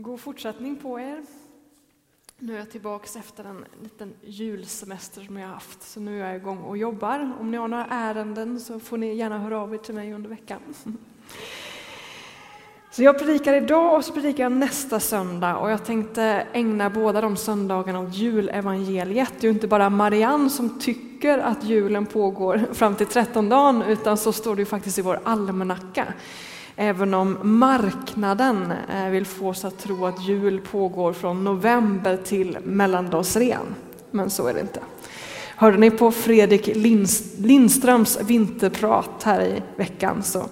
God fortsättning på er. Nu är jag tillbaka efter en liten julsemester som jag har haft, så nu är jag igång och jobbar. Om ni har några ärenden så får ni gärna höra av er till mig under veckan. Så jag predikar idag och så predikar jag nästa söndag och jag tänkte ägna båda de söndagarna åt julevangeliet. Det är ju inte bara Marianne som tycker att julen pågår fram till trettondagen utan så står det ju faktiskt i vår almanacka. Även om marknaden eh, vill få oss att tro att jul pågår från november till mellandagsrean. Men så är det inte. Hörde ni på Fredrik Lindströms vinterprat här i veckan så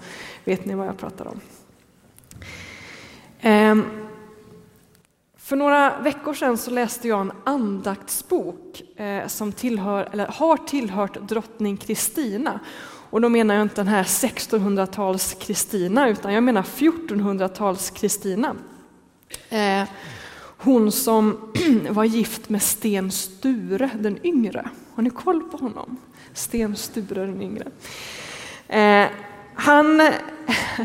vet ni vad jag pratar om. Ehm, för några veckor sedan så läste jag en andaktsbok eh, som tillhör, eller har tillhört drottning Kristina. Och då menar jag inte den här 1600-tals Kristina, utan jag menar 1400-tals Kristina. Eh, hon som var gift med Sten Sture den yngre. Har ni koll på honom? Sten Sture den yngre. Eh, han,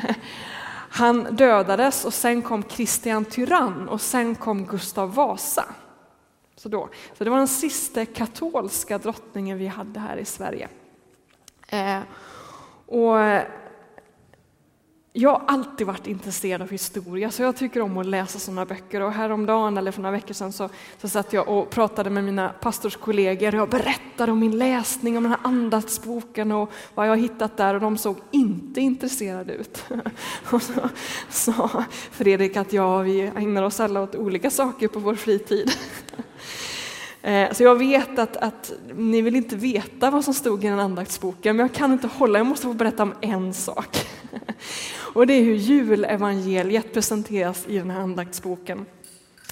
han dödades och sen kom Kristian Tyrann och sen kom Gustav Vasa. Så, då, så det var den sista katolska drottningen vi hade här i Sverige. Eh, och jag har alltid varit intresserad av historia, så jag tycker om att läsa sådana böcker. Och häromdagen, eller för några veckor sedan, så, så satt jag och pratade med mina pastorskollegor. Jag berättade om min läsning om den här andaktsboken och vad jag hittat där och de såg inte intresserade ut. Och så sa Fredrik att ja, vi ägnar oss alla åt olika saker på vår fritid. Eh, så jag vet att, att ni vill inte veta vad som stod i den andaktsboken, men jag kan inte hålla, jag måste få berätta om en sak. Och det är hur julevangeliet presenteras i den här andaktsboken.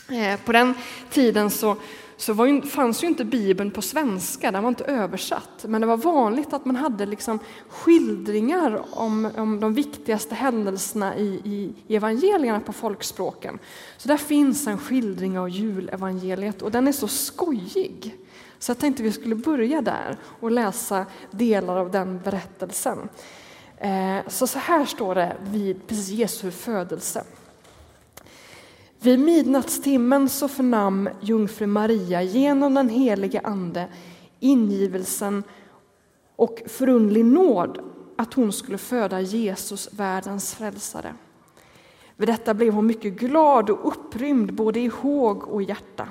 Eh, på den tiden så så var ju, fanns ju inte Bibeln på svenska, den var inte översatt. Men det var vanligt att man hade liksom skildringar om, om de viktigaste händelserna i, i, i evangelierna på folkspråken. Så där finns en skildring av julevangeliet och den är så skojig. Så jag tänkte vi skulle börja där och läsa delar av den berättelsen. Eh, så, så här står det vid Jesu födelse. Vid midnattstimmen så förnam jungfru Maria genom den helige Ande ingivelsen och förundlig nåd att hon skulle föda Jesus, världens frälsare. Vid detta blev hon mycket glad och upprymd både i håg och hjärta.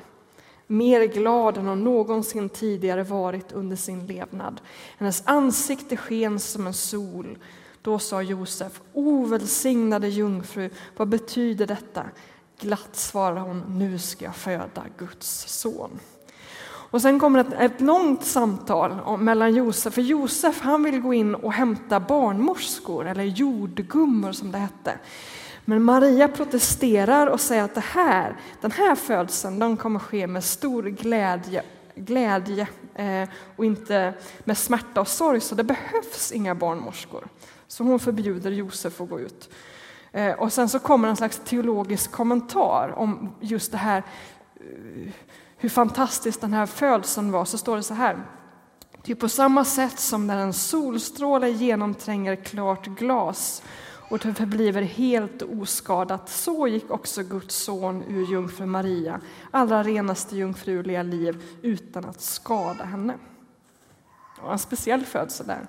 Mer glad än hon någonsin tidigare varit under sin levnad. Hennes ansikte sken som en sol. Då sa Josef, o välsignade jungfru, vad betyder detta? Glatt svarar hon, nu ska jag föda Guds son. Och sen kommer ett, ett långt samtal mellan Josef, för Josef han vill gå in och hämta barnmorskor, eller jordgummor som det hette. Men Maria protesterar och säger att det här, den här födseln den kommer ske med stor glädje, glädje eh, och inte med smärta och sorg, så det behövs inga barnmorskor. Så hon förbjuder Josef att gå ut. Eh, och sen så kommer en slags teologisk kommentar om just det här eh, hur fantastisk den här födseln var, så står det så här. Ty på samma sätt som när en solstråle genomtränger klart glas och det förbliver helt oskadat, så gick också Guds son ur jungfru Maria, allra renaste jungfruliga liv, utan att skada henne. Det var en speciell födsel där.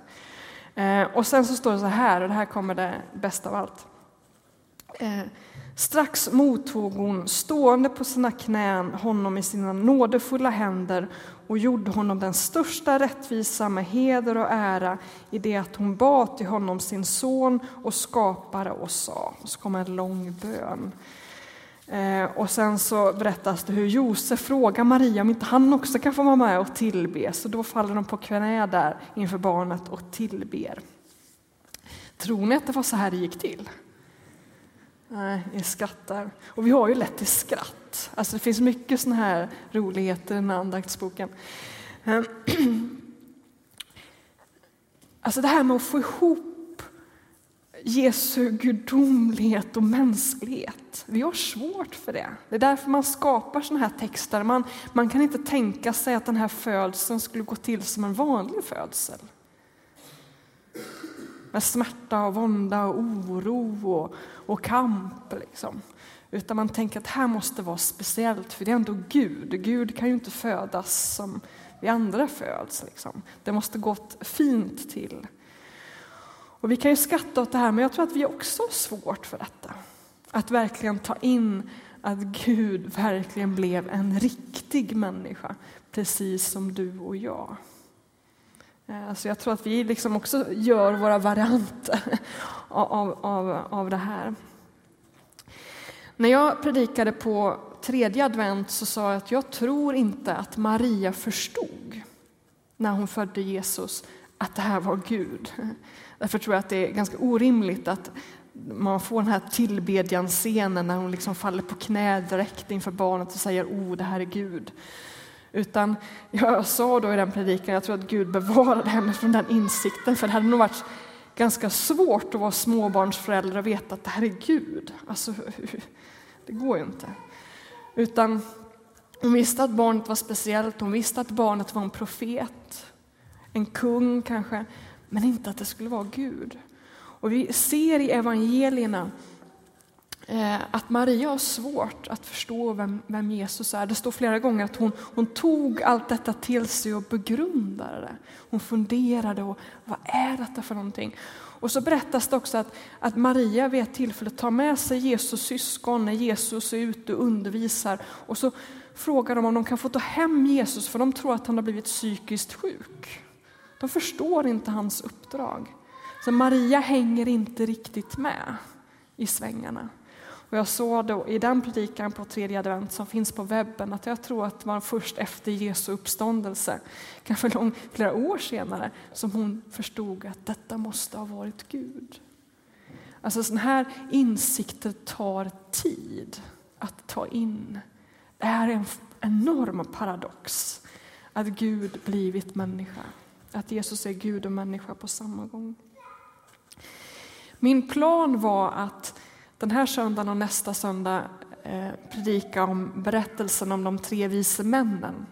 Eh, och sen så står det så här, och det här kommer det bästa av allt. Eh, strax mottog hon, stående på sina knän, honom i sina nådefulla händer och gjorde honom den största rättvisa med heder och ära i det att hon bad till honom sin son och skapare och sa. Och så kommer en lång bön. Eh, och sen så berättas det hur Josef frågar Maria om inte han också kan få vara med och tillbe. Så då faller de på knä där inför barnet och tillber. Tror ni att det var så här det gick till? Nej, jag skrattar. Och vi har ju lätt till skratt. Alltså det finns mycket såna här roligheter i den här andaktsboken. Ehm, alltså det här med att få ihop Jesu gudomlighet och mänsklighet. Vi har svårt för det. Det är därför man skapar såna här texter. Man, man kan inte tänka sig att den här födseln skulle gå till som en vanlig födsel med smärta och vånda och oro och, och kamp. Liksom. Utan man tänker att det här måste vara speciellt, för det är ändå Gud. Gud kan ju inte födas som vi andra föds. Liksom. Det måste gått fint till. Och vi kan ju skratta åt det här, men jag tror att vi också har svårt för detta. Att verkligen ta in att Gud verkligen blev en riktig människa, precis som du och jag. Alltså jag tror att vi liksom också gör våra varianter av, av, av det här. När jag predikade på tredje advent så sa jag att jag tror inte att Maria förstod när hon födde Jesus att det här var Gud. Därför tror jag att det är ganska orimligt att man får den här tillbedjan-scenen när hon liksom faller på knä direkt inför barnet och säger oh, det här är Gud. Utan jag sa då i den predikan, jag tror att Gud bevarade henne från den insikten, för det hade nog varit ganska svårt att vara småbarnsförälder och veta att det här är Gud. Alltså, det går ju inte. Utan hon visste att barnet var speciellt, hon visste att barnet var en profet, en kung kanske, men inte att det skulle vara Gud. Och vi ser i evangelierna Eh, att Maria har svårt att förstå vem, vem, Jesus är. Det står flera gånger att hon, hon tog allt detta till sig och begrundade det. Hon funderade och vad är detta för någonting? Och så berättas det också att, att Maria vid ett tillfälle tar med sig Jesus syskon när Jesus är ute och undervisar och så frågar de om de kan få ta hem Jesus för de tror att han har blivit psykiskt sjuk. De förstår inte hans uppdrag. Så Maria hänger inte riktigt med i svängarna. Och jag såg då i den predikan på tredje advent som finns på webben att jag tror att det var först efter Jesu uppståndelse, kanske lång, flera år senare, som hon förstod att detta måste ha varit Gud. Alltså sådana här insikter tar tid att ta in. Det här är en enorm paradox, att Gud blivit människa. Att Jesus är Gud och människa på samma gång. Min plan var att den här söndagen och nästa söndag eh, predika om berättelsen om de tre vise männen.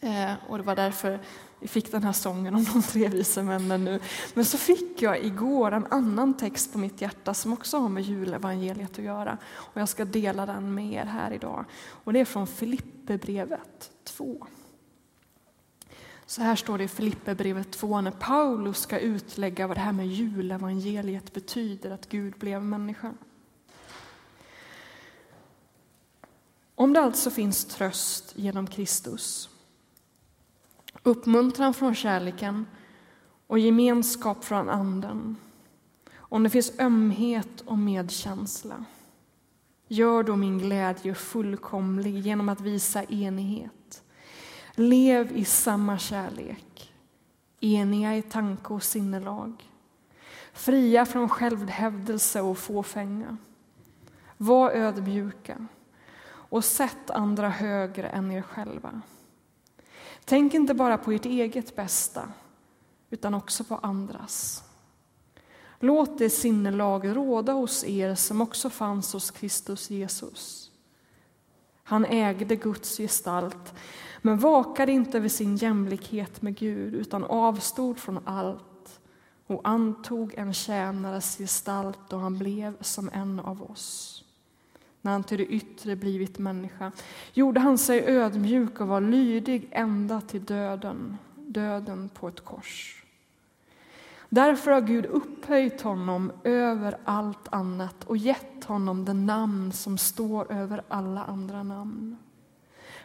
Eh, och det var därför vi fick den här sången om de tre vise männen nu. Men så fick jag igår en annan text på mitt hjärta som också har med julevangeliet att göra. Och jag ska dela den med er här idag. Och det är från Filipperbrevet 2. Så här står det i Filipperbrevet 2 när Paulus ska utlägga vad det här med julevangeliet betyder, att Gud blev människa. Om det alltså finns tröst genom Kristus, uppmuntran från kärleken och gemenskap från Anden, om det finns ömhet och medkänsla, gör då min glädje fullkomlig genom att visa enighet Lev i samma kärlek, eniga i tanke och sinnelag, fria från självhävdelse och fåfänga. Var ödmjuka och sätt andra högre än er själva. Tänk inte bara på ert eget bästa, utan också på andras. Låt det sinnelag råda hos er som också fanns hos Kristus Jesus. Han ägde Guds gestalt men vakade inte över sin jämlikhet med Gud utan avstod från allt och antog en tjänares gestalt då han blev som en av oss. När han till det yttre blivit människa gjorde han sig ödmjuk och var lydig ända till döden, döden på ett kors. Därför har Gud upphöjt honom över allt annat och gett honom det namn som står över alla andra namn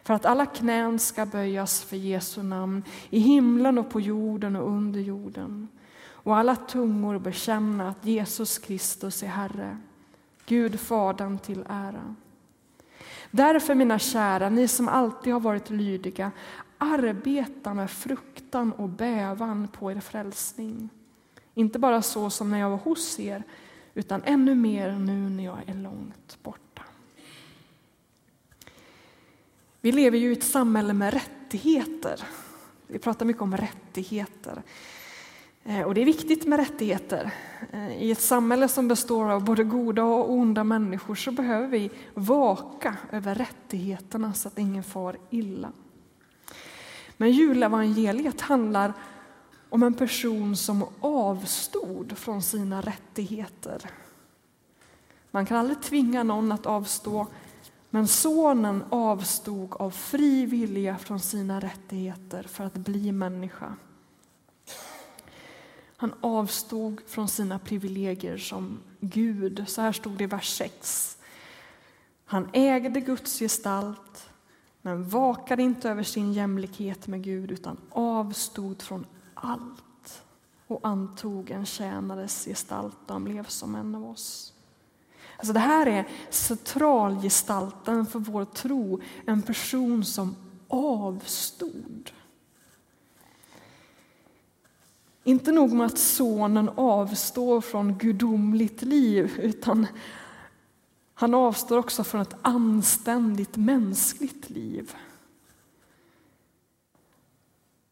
för att alla knän ska böjas för Jesu namn i himlen och på jorden och under jorden och alla tungor bekänna att Jesus Kristus är Herre, Gud Fadern till ära. Därför, mina kära, ni som alltid har varit lydiga, arbeta med fruktan och bävan på er frälsning. Inte bara så som när jag var hos er, utan ännu mer nu när jag är långt bort. Vi lever ju i ett samhälle med rättigheter. Vi pratar mycket om rättigheter. Eh, och det är viktigt med rättigheter. Eh, I ett samhälle som består av både goda och onda människor så behöver vi vaka över rättigheterna så att ingen far illa. Men julevangeliet handlar om en person som avstod från sina rättigheter. Man kan aldrig tvinga någon att avstå, men sonen avstod av fri vilja från sina rättigheter för att bli människa. Han avstod från sina privilegier som Gud. Så här stod det i vers 6. Han ägde Guds gestalt, men vakade inte över sin jämlikhet med Gud utan avstod från allt och antog en tjänares gestalt och han blev som en av oss. Alltså det här är centralgestalten för vår tro, en person som avstod. Inte nog med att sonen avstår från gudomligt liv, utan han avstår också från ett anständigt mänskligt liv.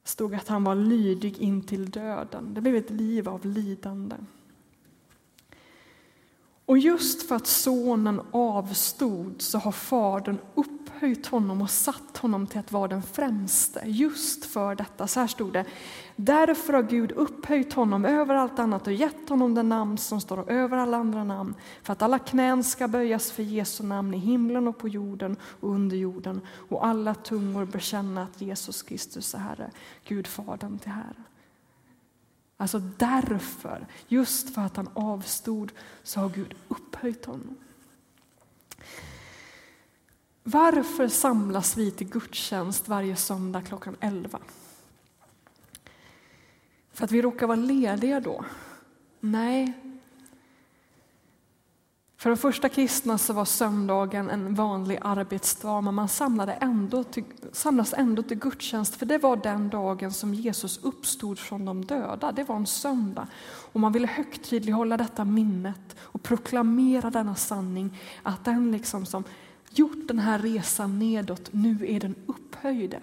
Det stod att han var lydig in till döden. Det blev ett liv av lidande. Och just för att sonen avstod så har fadern upphöjt honom och satt honom till att vara den främste. Just för detta. Så här stod det. Därför har Gud upphöjt honom över allt annat och gett honom det namn som står över alla andra namn. För att alla knän ska böjas för Jesu namn i himlen och på jorden och under jorden. Och alla tungor bekänna att Jesus Kristus är Herre. Gud Fadern till Herre. Alltså därför, just för att han avstod, så har Gud upphöjt honom. Varför samlas vi till gudstjänst varje söndag klockan 11? För att vi råkar vara lediga då? Nej, för de första kristna så var söndagen en vanlig arbetsdag, men man samlade ändå till, samlas ändå till gudstjänst, för det var den dagen som Jesus uppstod från de döda. Det var en söndag. Och man ville högtidlighålla detta minnet och proklamera denna sanning, att den liksom som gjort den här resan nedåt, nu är den upphöjde.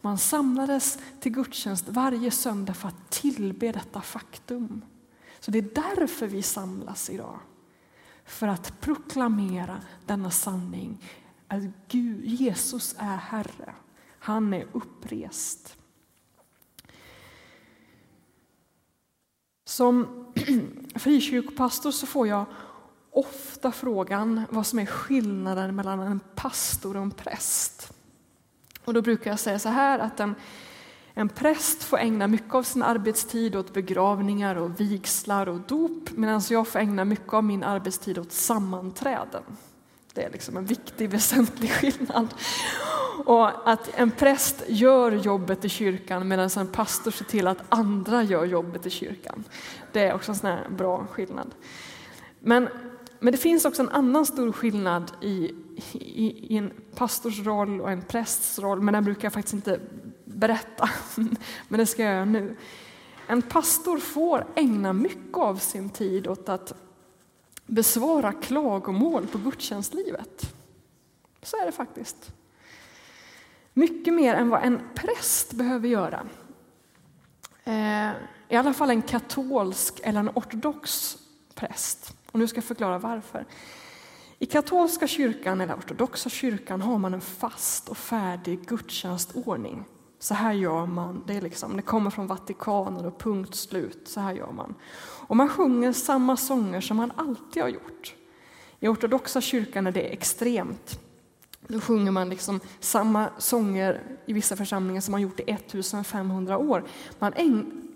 Man samlades till gudstjänst varje söndag för att tillbe detta faktum. Så det är därför vi samlas idag för att proklamera denna sanning. Att Gud, Jesus är Herre. Han är upprest. Som frikyrkopastor så får jag ofta frågan vad som är skillnaden mellan en pastor och en präst. Och då brukar jag säga så här att en en präst får ägna mycket av sin arbetstid åt begravningar och vigslar och dop medan jag får ägna mycket av min arbetstid åt sammanträden. Det är liksom en viktig, väsentlig skillnad. Och att en präst gör jobbet i kyrkan medan en pastor ser till att andra gör jobbet i kyrkan. Det är också en sån bra skillnad. Men, men det finns också en annan stor skillnad i, i, i en pastors roll och en prästs roll, men den brukar jag faktiskt inte berätta, men det ska jag göra nu. En pastor får ägna mycket av sin tid åt att besvara klagomål på gudstjänstlivet. Så är det faktiskt. Mycket mer än vad en präst behöver göra. Eh, I alla fall en katolsk eller en ortodox präst. Och nu ska jag förklara varför. I katolska kyrkan eller ortodoxa kyrkan har man en fast och färdig gudstjänstordning. Så här gör man. Det, är liksom, det kommer från Vatikanen och punkt slut. Så här gör man. Och man sjunger samma sånger som man alltid har gjort. I ortodoxa kyrkan är det extremt. Då sjunger man liksom samma sånger i vissa församlingar som man gjort i 1500 år. Man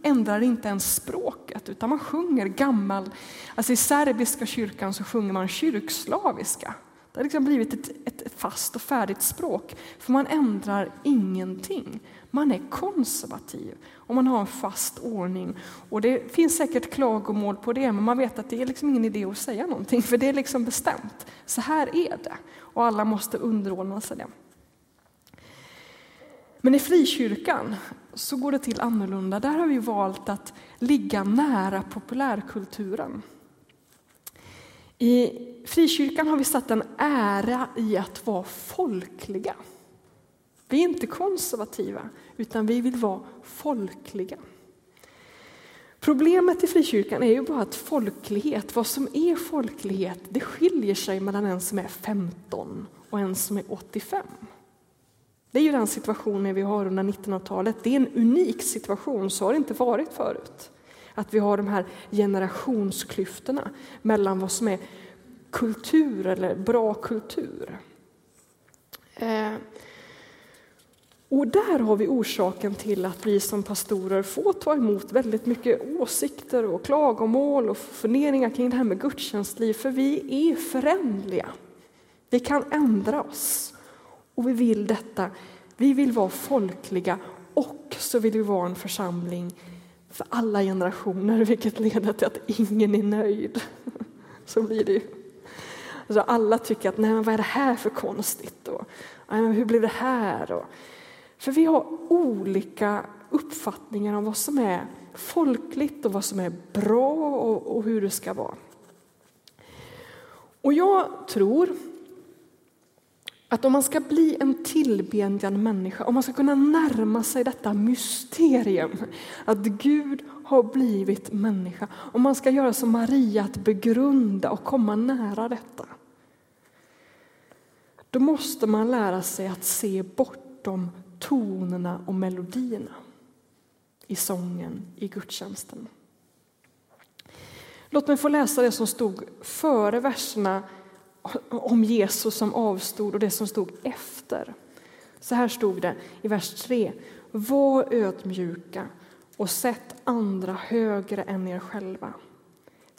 ändrar inte ens språket, utan man sjunger gammal... Alltså I serbiska kyrkan så sjunger man kyrkslaviska. Det har liksom blivit ett, ett fast och färdigt språk, för man ändrar ingenting. Man är konservativ och man har en fast ordning. Och Det finns säkert klagomål på det, men man vet att det är liksom ingen idé att säga någonting, för det är liksom bestämt. Så här är det, och alla måste underordna sig det. Men i frikyrkan så går det till annorlunda. Där har vi valt att ligga nära populärkulturen. I frikyrkan har vi satt en ära i att vara folkliga. Vi är inte konservativa, utan vi vill vara folkliga. Problemet i frikyrkan är ju bara att folklighet, vad som är folklighet, det skiljer sig mellan en som är 15 och en som är 85. Det är ju den situationen vi har under 1900-talet. Det är en unik situation, så har det inte varit förut. Att vi har de här generationsklyftorna mellan vad som är kultur eller bra kultur. Eh, och där har vi orsaken till att vi som pastorer får ta emot väldigt mycket åsikter och klagomål och funderingar kring det här med gudstjänstliv, för vi är förändliga. Vi kan ändra oss och vi vill detta. Vi vill vara folkliga och så vill vi vara en församling för alla generationer, vilket leder till att ingen är nöjd. Så blir det ju. Alltså alla tycker att, nej men vad är det här för konstigt? Och, hur blev det här? Och, för vi har olika uppfattningar om vad som är folkligt och vad som är bra och, och hur det ska vara. Och jag tror att om man ska bli en tillbedjan människa, om man ska kunna närma sig detta mysterium, att Gud har blivit människa, om man ska göra som Maria, att begrunda och komma nära detta, då måste man lära sig att se bortom tonerna och melodierna i sången, i gudstjänsten. Låt mig få läsa det som stod före verserna om Jesus som avstod och det som stod efter. Så här stod det i vers 3. Var ödmjuka och sätt andra högre än er själva.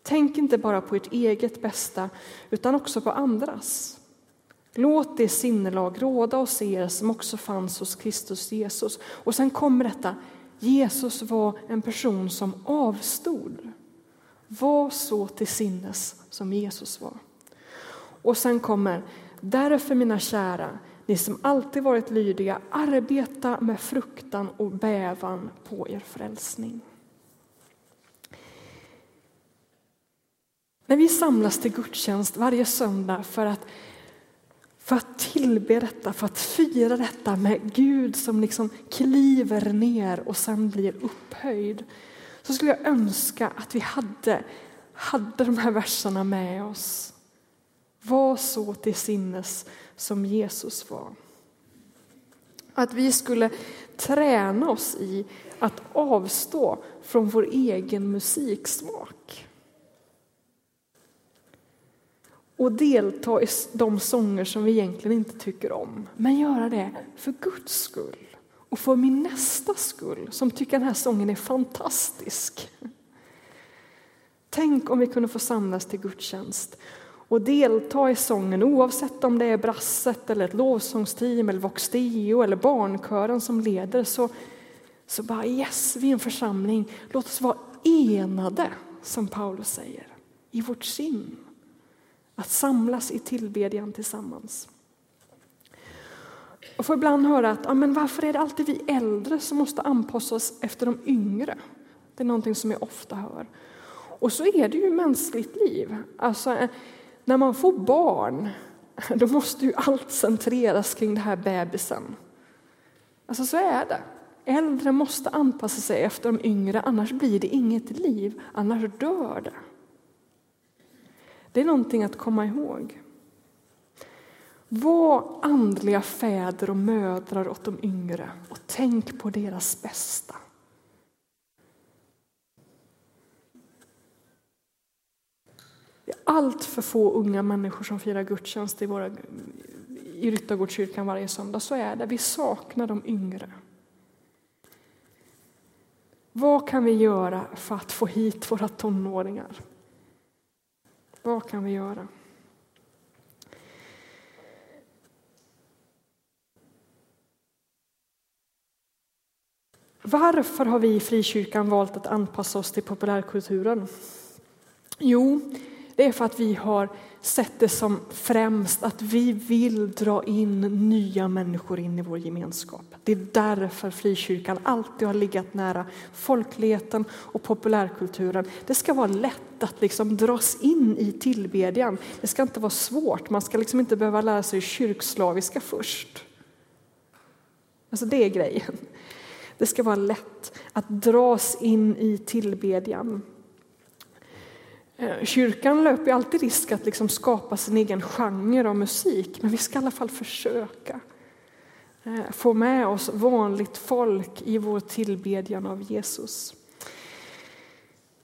Tänk inte bara på ert eget bästa utan också på andras. Låt det sinnelag råda hos er som också fanns hos Kristus Jesus. Och sen kommer detta, Jesus var en person som avstod. Var så till sinnes som Jesus var. Och sen kommer, därför mina kära, ni som alltid varit lydiga, arbeta med fruktan och bävan på er frälsning. När vi samlas till gudstjänst varje söndag för att för att tillbe detta, för att fira detta med Gud som liksom kliver ner och sen blir upphöjd. Så skulle jag önska att vi hade, hade de här verserna med oss. Var så till sinnes som Jesus var. Att vi skulle träna oss i att avstå från vår egen musiksmak. och delta i de sånger som vi egentligen inte tycker om. Men göra det för Guds skull och för min nästa skull som tycker den här sången är fantastisk. Tänk om vi kunde få samlas till gudstjänst och delta i sången oavsett om det är brasset eller ett lovsångsteam eller Vox Deo eller barnkören som leder så, så bara yes, vi är en församling. Låt oss vara enade som Paulus säger i vårt sinn. Att samlas i tillbedjan tillsammans. Jag får ibland höra att ja, men varför är det alltid vi äldre som måste anpassa oss efter de yngre? Det är någonting som jag ofta hör. Och så är det ju i mänskligt liv. Alltså, när man får barn, då måste ju allt centreras kring det här bebisen. Alltså så är det. Äldre måste anpassa sig efter de yngre, annars blir det inget liv, annars dör det. Det är någonting att komma ihåg. Var andliga fäder och mödrar åt de yngre och tänk på deras bästa. Det är allt för få unga människor som firar gudstjänst i, våra, i Ryttargårdskyrkan varje söndag. Så är det. Vi saknar de yngre. Vad kan vi göra för att få hit våra tonåringar? Vad kan vi göra? Varför har vi i frikyrkan valt att anpassa oss till populärkulturen? Jo, det är för att vi har sett det som främst att vi vill dra in nya människor in i vår gemenskap. Det är därför frikyrkan alltid har legat nära folkligheten och populärkulturen. Det ska vara lätt att liksom dras in i tillbedjan. Det ska inte vara svårt. Man ska liksom inte behöva lära sig kyrkslaviska först. Alltså det är grejen. Det ska vara lätt att dras in i tillbedjan. Eh, kyrkan löper alltid risk att liksom skapa sin egen genre av musik, men vi ska i alla fall försöka eh, få med oss vanligt folk i vår tillbedjan av Jesus.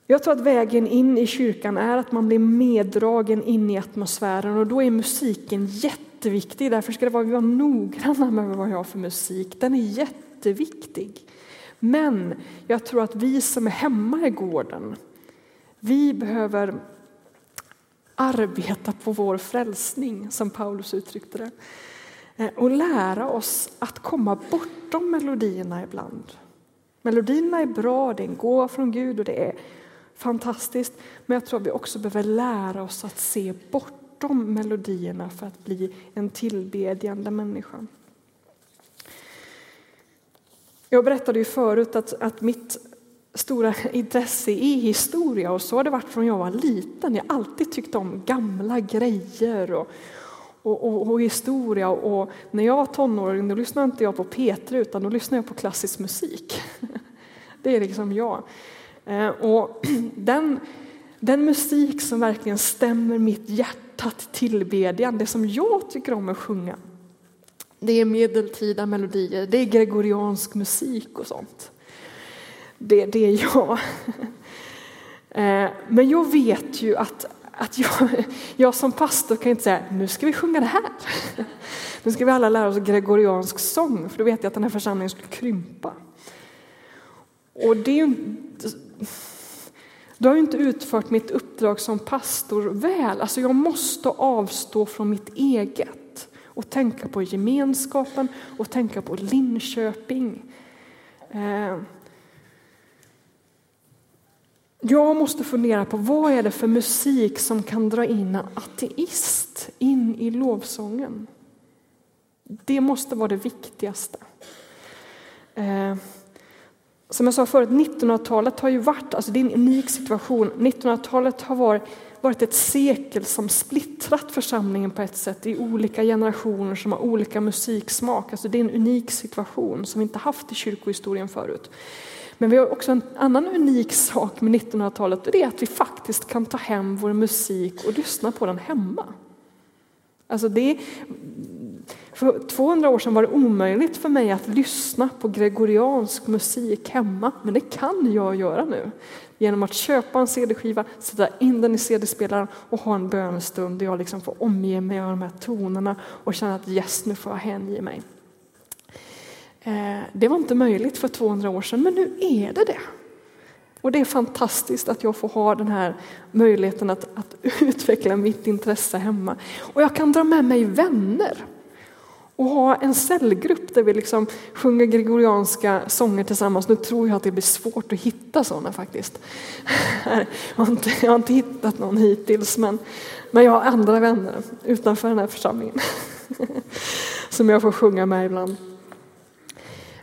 Jag tror att vägen in i kyrkan är att man blir meddragen in i atmosfären och då är musiken jätteviktig. Därför ska det vara, vi vara noggranna med vad vi har för musik. Den är jätteviktig. Men jag tror att vi som är hemma i gården, vi behöver arbeta på vår frälsning, som Paulus uttryckte det. Eh, och lära oss att komma bortom melodierna ibland. Melodierna är bra, det är en gåva från Gud och det är fantastiskt. Men jag tror att vi också behöver lära oss att se bortom melodierna för att bli en tillbedjande människa. Jag berättade ju förut att, att mitt stora intresse i historia och så har det varit från jag var liten. Jag har alltid tyckt om gamla grejer och, och, och, och historia. Och när jag var tonåring då lyssnade inte jag på Petra utan då lyssnade jag på klassisk musik. Det är liksom jag. Eh, och den, den musik som verkligen stämmer mitt hjärta till tillbedjan, det som jag tycker om att sjunga, det är medeltida melodier, det är gregoriansk musik och sånt. Det, det är jag. Eh, men jag vet ju att, att jag, jag som pastor kan inte säga nu ska vi sjunga det här. Nu ska vi alla lära oss gregoriansk sång, för då vet jag att den här församlingen skulle krympa. Och det är ju inte, du har ju inte utfört mitt uppdrag som pastor väl. Alltså jag måste avstå från mitt eget och tänka på gemenskapen och tänka på Linköping. Eh, jag måste fundera på vad är det för musik som kan dra in en ateist in i lovsången. Det måste vara det viktigaste. Eh, som jag sa förut, 1900-talet har ju varit, alltså det är en unik situation. 1900-talet har varit, varit ett sekel som splittrat församlingen på ett sätt i olika generationer som har olika musiksmak. Alltså det är en unik situation som vi inte haft i kyrkohistorien förut. Men vi har också en annan unik sak med 1900-talet och det är att vi faktiskt kan ta hem vår musik och lyssna på den hemma. Alltså det, för 200 år sedan var det omöjligt för mig att lyssna på gregoriansk musik hemma, men det kan jag göra nu. Genom att köpa en CD-skiva, sätta in den i CD-spelaren och ha en bönestund där jag liksom får omge mig av de här tonerna och känna att yes, nu får jag hänge mig. Eh, det var inte möjligt för 200 år sedan, men nu är det det. Och det är fantastiskt att jag får ha den här möjligheten att, att utveckla mitt intresse hemma. Och jag kan dra med mig vänner och ha en cellgrupp där vi liksom sjunger gregorianska sånger tillsammans. Nu tror jag att det blir svårt att hitta sådana faktiskt. Jag har inte, jag har inte hittat någon hittills, men, men jag har andra vänner utanför den här församlingen som jag får sjunga med ibland.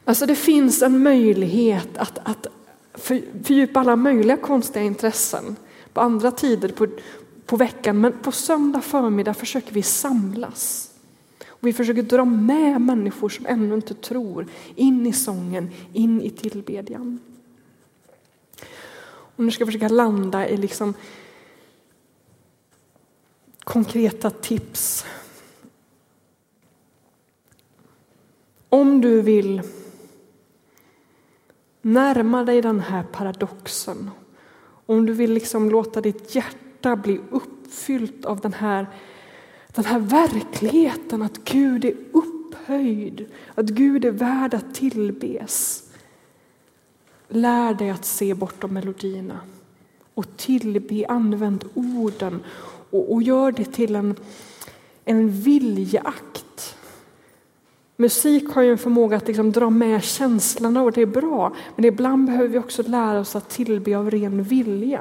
Alltså det finns en möjlighet att, att fördjupa alla möjliga konstiga intressen på andra tider på, på veckan, men på söndag förmiddag försöker vi samlas. Och vi försöker dra med människor som ännu inte tror in i sången, in i tillbedjan. Och nu ska jag försöka landa i liksom konkreta tips. Om du vill närma dig den här paradoxen, om du vill liksom låta ditt hjärta bli uppfyllt av den här den här verkligheten att Gud är upphöjd, att Gud är värd att tillbes. Lär dig att se bortom melodierna och tillbe, använd orden och, och gör det till en, en viljeakt. Musik har ju en förmåga att liksom dra med känslorna och det är bra, men ibland behöver vi också lära oss att tillbe av ren vilja.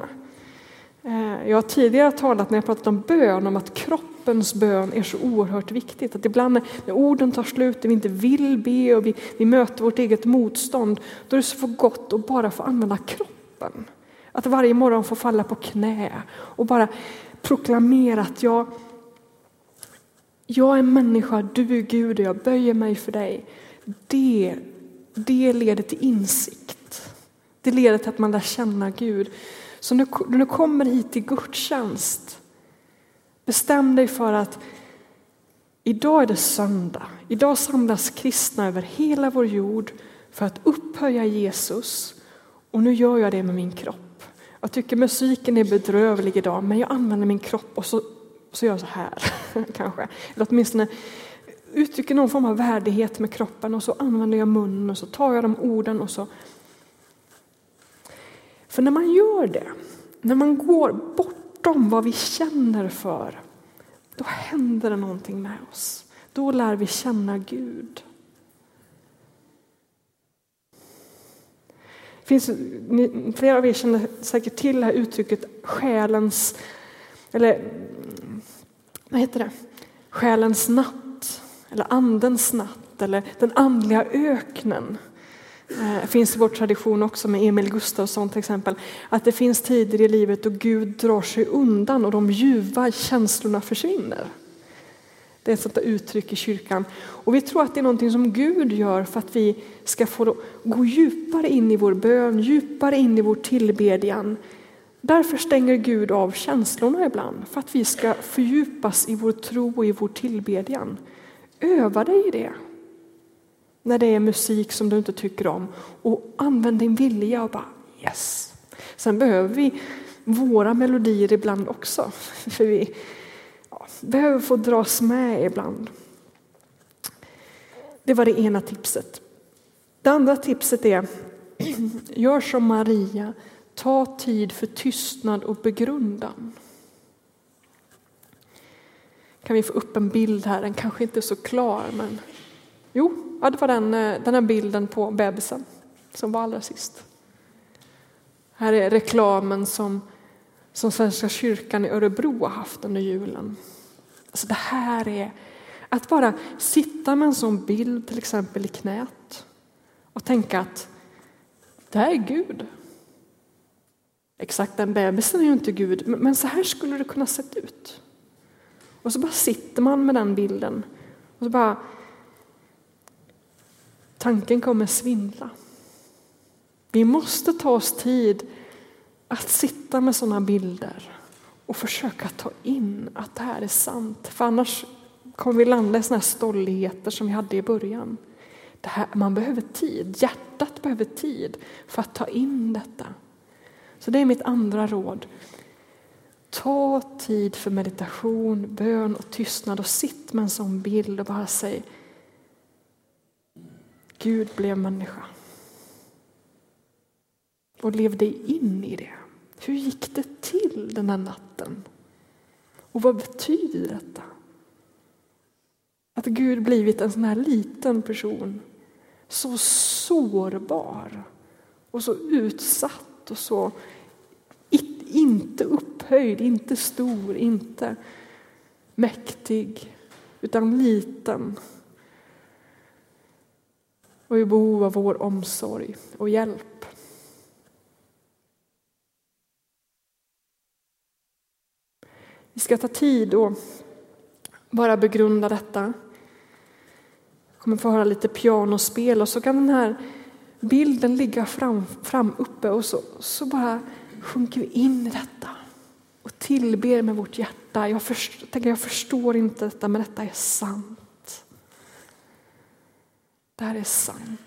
Eh, jag har tidigare talat när jag pratat om bön om att kroppens bön är så oerhört viktigt. Att ibland när orden tar slut, när vi inte vill be och vi, vi möter vårt eget motstånd, då är det så för gott att bara få använda kroppen. Att varje morgon få falla på knä och bara proklamera att jag, jag är människa, du är Gud och jag böjer mig för dig. Det, det leder till insikt. Det leder till att man lär känna Gud. Så när du kommer hit till gudstjänst, bestäm dig för att idag är det söndag. Idag samlas kristna över hela vår jord för att upphöja Jesus. Och nu gör jag det med min kropp. Jag tycker musiken är bedrövlig idag, men jag använder min kropp och så, så gör jag så här, kanske. Eller åtminstone uttrycker någon form av värdighet med kroppen och så använder jag munnen och så tar jag de orden och så. För när man gör det, när man går bortom vad vi känner för, då händer det någonting med oss. Då lär vi känna Gud. finns, flera av er känner säkert till det här uttrycket själens, eller vad heter det, själens natt, eller andens natt, eller den andliga öknen. Det finns i vår tradition också med Emil Gustafsson till exempel, att det finns tider i livet då Gud drar sig undan och de ljuva känslorna försvinner. Det är ett sånt uttryck i kyrkan. Och vi tror att det är någonting som Gud gör för att vi ska få gå djupare in i vår bön, djupare in i vår tillbedjan. Därför stänger Gud av känslorna ibland, för att vi ska fördjupas i vår tro och i vår tillbedjan. Öva dig i det. När det är musik som du inte tycker om och använd din vilja och bara yes. Sen behöver vi våra melodier ibland också. För vi, behöver få dras med ibland. Det var det ena tipset. Det andra tipset är gör som Maria, ta tid för tystnad och begrundan. Kan vi få upp en bild här? Den kanske inte är så klar, men jo, ja, det var den, eh, den här bilden på bebisen som var allra sist. Här är reklamen som, som Svenska kyrkan i Örebro har haft under julen. Alltså det här är att bara sitta med en sån bild till exempel i knät och tänka att det här är Gud. Exakt den bebisen är ju inte Gud, men så här skulle det kunna sett ut. Och så bara sitter man med den bilden och så bara tanken kommer svindla. Vi måste ta oss tid att sitta med sådana bilder och försöka ta in att det här är sant. För annars kommer vi landa i sådana här stolligheter som vi hade i början. Det här, man behöver tid, hjärtat behöver tid för att ta in detta. Så det är mitt andra råd. Ta tid för meditation, bön och tystnad och sitt med en sån bild och bara säg Gud blev människa. Och lev dig in i det. Hur gick det till den här natten? Och vad betyder detta? Att Gud blivit en sån här liten person, så sårbar och så utsatt och så inte upphöjd, inte stor, inte mäktig, utan liten och i behov av vår omsorg och hjälp. Vi ska ta tid och bara begrunda detta. Jag kommer få höra lite pianospel och så kan den här bilden ligga fram, fram uppe och så, så bara sjunker vi in i detta och tillber med vårt hjärta. Jag tänker jag förstår inte detta, men detta är sant. Det här är sant.